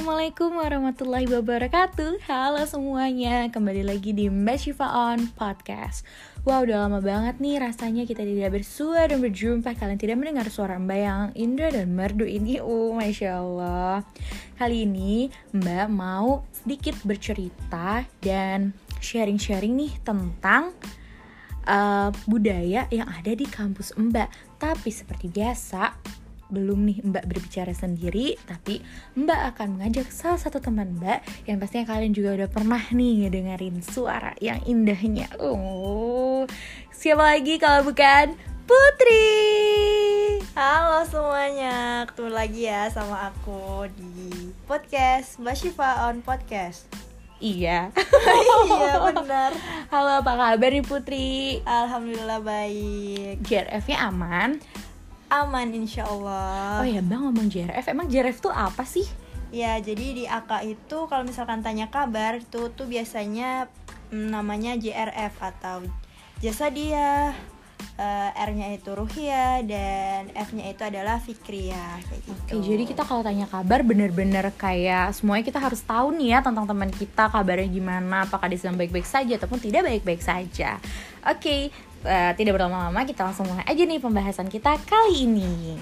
Assalamualaikum warahmatullahi wabarakatuh. Halo semuanya, kembali lagi di Mbak Shiva On Podcast. Wow, udah lama banget nih rasanya kita tidak bersua dan berjumpa. Kalian tidak mendengar suara Mbak yang indah dan merdu ini. Oh, Masya Allah. Kali ini Mbak mau sedikit bercerita dan sharing-sharing nih tentang uh, budaya yang ada di kampus Mbak. Tapi seperti biasa, belum nih Mbak berbicara sendiri, tapi Mbak akan mengajak salah satu teman Mbak yang pastinya kalian juga udah pernah nih ngedengerin suara yang indahnya. Oh, siapa lagi kalau bukan Putri? Halo semuanya, ketemu lagi ya sama aku di podcast Mbak Shiva on Podcast. Iya. iya benar. Halo, apa kabar nih Putri? Alhamdulillah baik. JRF-nya aman? Aman insya Allah. Oh ya bang ngomong JRF, emang JRF tuh apa sih? Ya jadi di AK itu kalau misalkan tanya kabar itu tuh biasanya mm, namanya JRF atau jasa dia uh, R-nya itu Ruhia dan F-nya itu adalah Fikria kayak gitu. Oke, jadi kita kalau tanya kabar bener-bener kayak semuanya kita harus tahu nih ya tentang teman kita kabarnya gimana, apakah dia sedang baik-baik saja ataupun tidak baik-baik saja. Oke, uh, tidak berlama-lama kita langsung mulai aja nih pembahasan kita kali ini.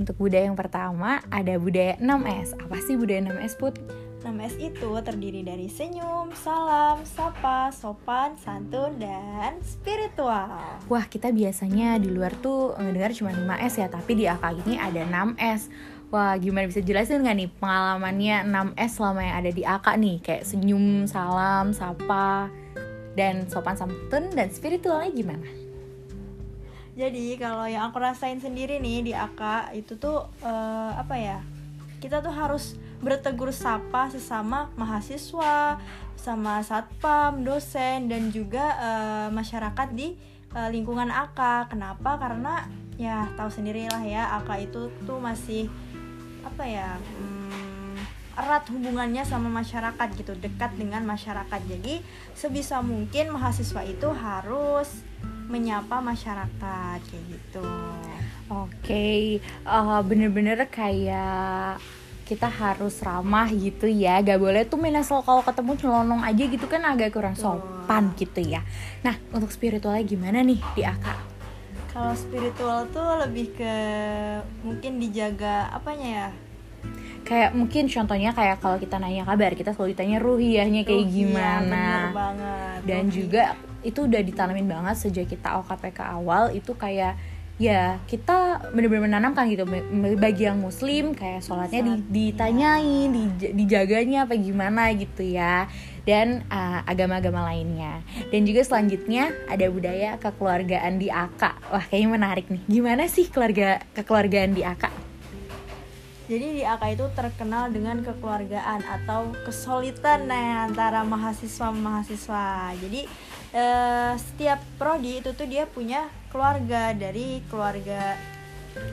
Untuk budaya yang pertama ada budaya 6S. Apa sih budaya 6S, Put? 6S itu terdiri dari senyum, salam, sapa, sopan, santun, dan spiritual. Wah, kita biasanya di luar tuh ngedengar cuma 5S ya, tapi di AK ini ada 6S. Wah, gimana bisa jelasin nggak nih pengalamannya 6S selama yang ada di AK nih? Kayak senyum, salam, sapa, dan sopan santun, dan spiritualnya gimana? Jadi kalau yang aku rasain sendiri nih di AK itu tuh uh, apa ya? Kita tuh harus bertegur sapa sesama mahasiswa, sama satpam, dosen dan juga uh, masyarakat di uh, lingkungan AK. Kenapa? Karena ya tahu sendirilah ya AK itu tuh masih apa ya? Hmm, erat hubungannya sama masyarakat gitu, dekat dengan masyarakat. Jadi sebisa mungkin mahasiswa itu harus menyapa masyarakat kayak gitu. Oke, okay. uh, bener-bener kayak kita harus ramah gitu ya. Gak boleh tuh main asal kalau ketemu celonong aja gitu kan agak kurang sopan gitu ya. Nah untuk spiritualnya gimana nih di AK kalau spiritual tuh lebih ke mungkin dijaga apanya ya? Kayak mungkin contohnya kayak kalau kita nanya kabar kita selalu ditanya ruhiahnya kayak Ruhiyah, gimana. banget. dan Ruhiyah. juga itu udah ditanamin banget sejak kita OKPK awal itu kayak ya kita bener-bener menanamkan gitu. Bagi yang muslim kayak sholatnya di, ditanyain di, dijaganya apa gimana gitu ya. Dan uh, agama-agama lainnya. Dan juga selanjutnya ada budaya kekeluargaan di AK wah kayaknya menarik nih. Gimana sih keluarga kekeluargaan di AK jadi di AK itu terkenal dengan kekeluargaan atau kesulitan nah, antara mahasiswa mahasiswa jadi eh, setiap prodi itu tuh dia punya keluarga dari keluarga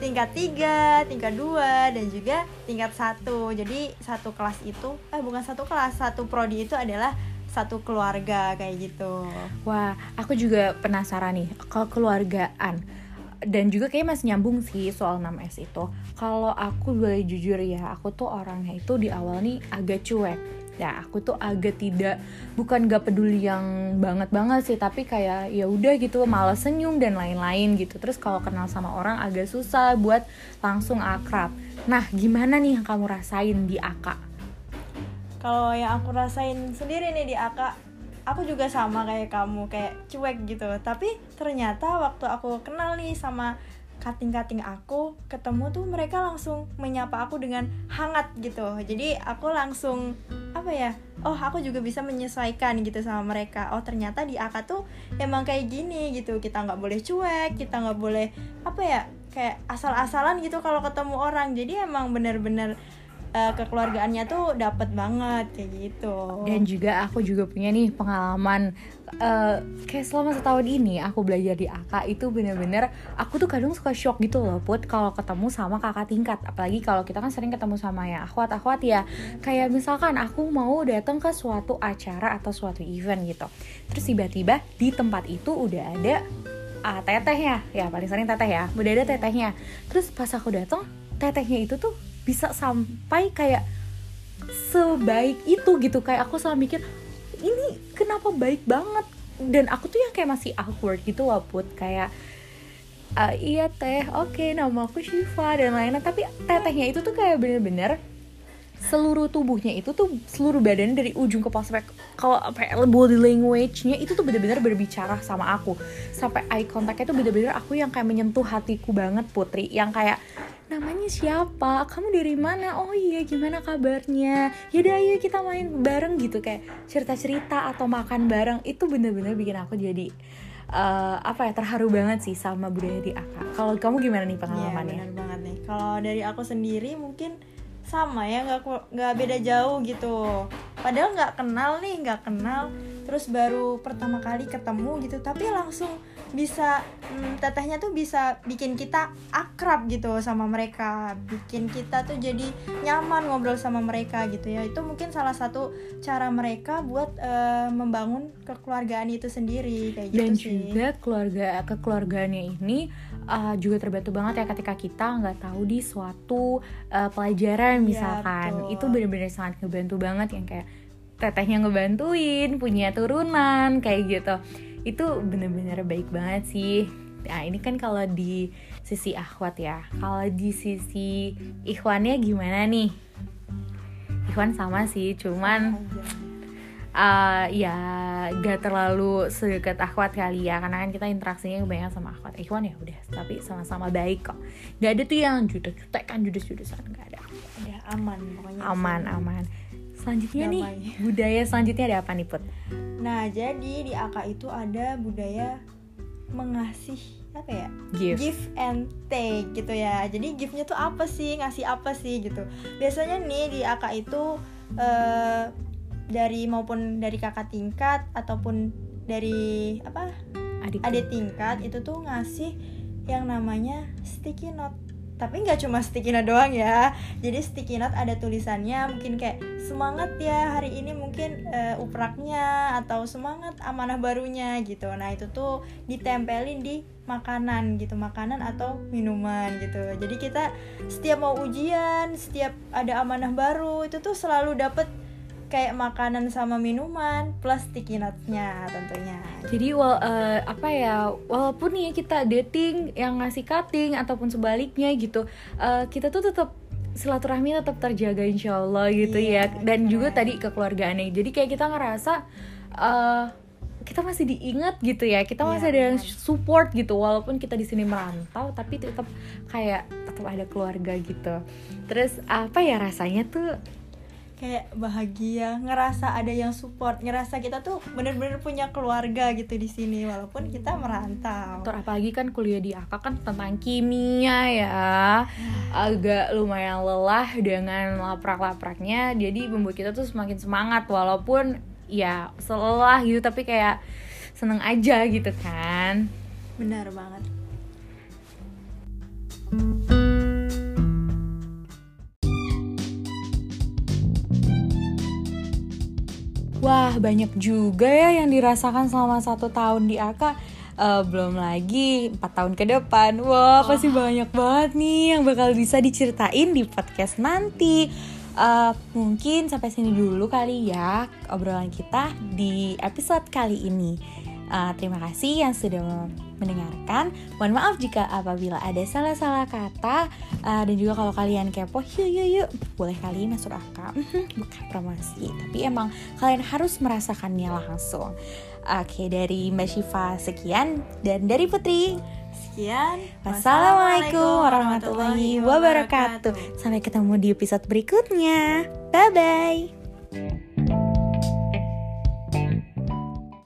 tingkat 3, tingkat 2 dan juga tingkat satu. Jadi satu kelas itu eh bukan satu kelas satu prodi itu adalah satu keluarga kayak gitu. Wah aku juga penasaran nih kekeluargaan dan juga kayak masih nyambung sih soal 6S itu. Kalau aku boleh jujur ya aku tuh orangnya itu di awal nih agak cuek ya aku tuh agak tidak bukan gak peduli yang banget banget sih tapi kayak ya udah gitu malas senyum dan lain-lain gitu. Terus kalau kenal sama orang agak susah buat langsung akrab. Nah gimana nih yang kamu rasain di AK kalau yang aku rasain sendiri nih di AK aku juga sama kayak kamu kayak cuek gitu. Tapi ternyata waktu aku kenal nih sama kating-kating aku ketemu tuh mereka langsung menyapa aku dengan hangat gitu. Jadi aku langsung apa ya oh aku juga bisa menyesuaikan gitu sama mereka. Oh ternyata di AK tuh emang kayak gini gitu. Kita nggak boleh cuek kita nggak boleh apa ya kayak asal-asalan gitu kalau ketemu orang. Jadi emang bener-bener uh, kekeluargaannya tuh dapat banget kayak gitu. Dan juga aku juga punya nih pengalaman uh, kayak selama setahun ini aku belajar di AK itu bener-bener aku tuh kadang suka shock gitu loh put kalau ketemu sama kakak tingkat. Apalagi kalau kita kan sering ketemu sama ya akhwat akhwat ya. Kayak misalkan aku mau datang ke suatu acara atau suatu event gitu. Terus tiba-tiba di tempat itu udah ada uh, tetehnya. Ya paling sering teteh ya. Udah ada tetehnya. Terus pas aku datang tetehnya itu tuh bisa sampai kayak sebaik itu gitu. Kayak aku selalu mikir ini kenapa baik banget? Dan aku tuh yang kayak masih awkward gitu loh kayak uh, iya teh oke okay, nama aku Shiva dan lain-lain. Tapi tetehnya itu tuh kayak bener-bener seluruh tubuhnya itu tuh seluruh badan dari ujung ke sampai kalau body language-nya itu tuh bener-bener berbicara sama aku. Sampai eye contact-nya tuh bener-bener aku yang kayak menyentuh hatiku banget Putri. Yang kayak namanya siapa? Kamu dari mana? Oh iya gimana kabarnya? Yaudah ayo kita main bareng gitu. Kayak cerita-cerita atau makan bareng itu bener-bener bikin aku jadi uh, apa ya terharu banget sih sama budaya di AK. Kalau kamu gimana nih pengalamannya? Iya benar banget nih. Kalau dari aku sendiri mungkin sama ya nggak nggak beda jauh gitu. Padahal nggak kenal nih nggak kenal terus baru pertama kali ketemu gitu. Tapi langsung bisa hmm, tetehnya tuh bisa bikin kita akrab gitu sama mereka. Bikin kita tuh jadi nyaman ngobrol sama mereka gitu ya. Itu mungkin salah satu cara mereka buat uh, membangun kekeluargaan itu sendiri kayak gitu dan sih. juga keluarga kekeluargaannya ini uh, juga terbantu banget ya ketika kita nggak tahu di suatu uh, pelajaran iya, misalkan. Ya, itu benar-benar sangat ngebantu banget yang kayak tetehnya ngebantuin punya turunan kayak gitu. Itu bener-bener baik banget sih. Nah ini kan kalau di sisi akhwat ya. Kalau di sisi ikhwannya gimana nih? Ikhwan sama sih cuman uh, ya gak terlalu sedekat akhwat kali ya karena kan kita interaksinya banyak sama akhwat. Ikhwan ya udah tapi sama-sama baik kok. Gak ada tuh yang jutek-jutek kan judes-judesan gak ada. Udah aman pokoknya aman aman. Selanjutnya Damai. nih budaya selanjutnya ada apa nih put? Nah jadi di AK itu ada budaya mengasih apa ya? Give. give and take gitu ya. Jadi giftnya tuh apa sih? Ngasih apa sih gitu. Biasanya nih di AK itu uh, dari maupun dari kakak tingkat ataupun dari apa adik, adik tingkat itu tuh ngasih yang namanya sticky note. Tapi nggak cuma sticky note doang ya. Jadi sticky note ada tulisannya mungkin kayak semangat ya hari ini mungkin uh, upraknya atau semangat amanah barunya gitu. Nah itu tuh ditempelin di makanan gitu makanan atau minuman gitu. Jadi kita setiap mau ujian setiap ada amanah baru itu tuh selalu dapet kayak makanan sama minuman plus sticky tentunya. Jadi wal uh, apa ya walaupun nih kita dating yang ngasih cutting ataupun sebaliknya gitu uh, kita tuh tetap silaturahmi tetap terjaga insya Allah gitu iya, ya. Dan juga tadi kekeluargaannya. Jadi kayak kita ngerasa uh, kita masih diingat gitu ya. Kita iya, masih ada yang support gitu walaupun kita di sini merantau tapi tetap kayak tetap ada keluarga gitu. Terus apa ya rasanya tuh kayak bahagia ngerasa ada yang support ngerasa kita tuh bener-bener punya keluarga gitu di sini walaupun kita merantau. Ter apalagi kan kuliah di AK kan tentang kimia ya. Agak lumayan lelah dengan laprak-lapraknya jadi membuat kita tuh semakin semangat walaupun ya selelah gitu tapi kayak seneng aja gitu kan. Benar banget Wah banyak juga ya yang dirasakan selama satu tahun di AK uh, eh, belum lagi empat tahun ke depan. Wah wow, pasti banyak banget nih yang bakal bisa diceritain di podcast nanti. Uh, mungkin sampai sini dulu kali ya obrolan kita di episode kali ini uh, terima kasih yang sudah mendengarkan. Mohon maaf jika apabila ada salah-salah kata uh, dan juga kalau kalian kepo, yuk yuk yuk, boleh kali masuk akal. Bukan promosi, tapi emang kalian harus merasakannya langsung. Oke, dari Mbak Syifa sekian dan dari Putri sekian. Wassalamualaikum warahmatullahi wabarakatuh. Sampai ketemu di episode berikutnya. Bye bye.